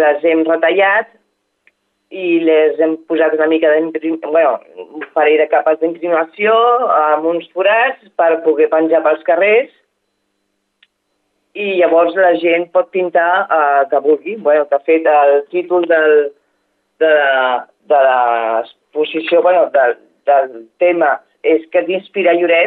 les hem retallat i les hem posat una mica d'imprimació, bueno, un parell de capes d'imprimació amb uns forats per poder penjar pels carrers i llavors la gent pot pintar eh, que vulgui. Bueno, de fet, el títol del, de, de l'exposició, bueno, del, del tema és que t'inspira Lloret,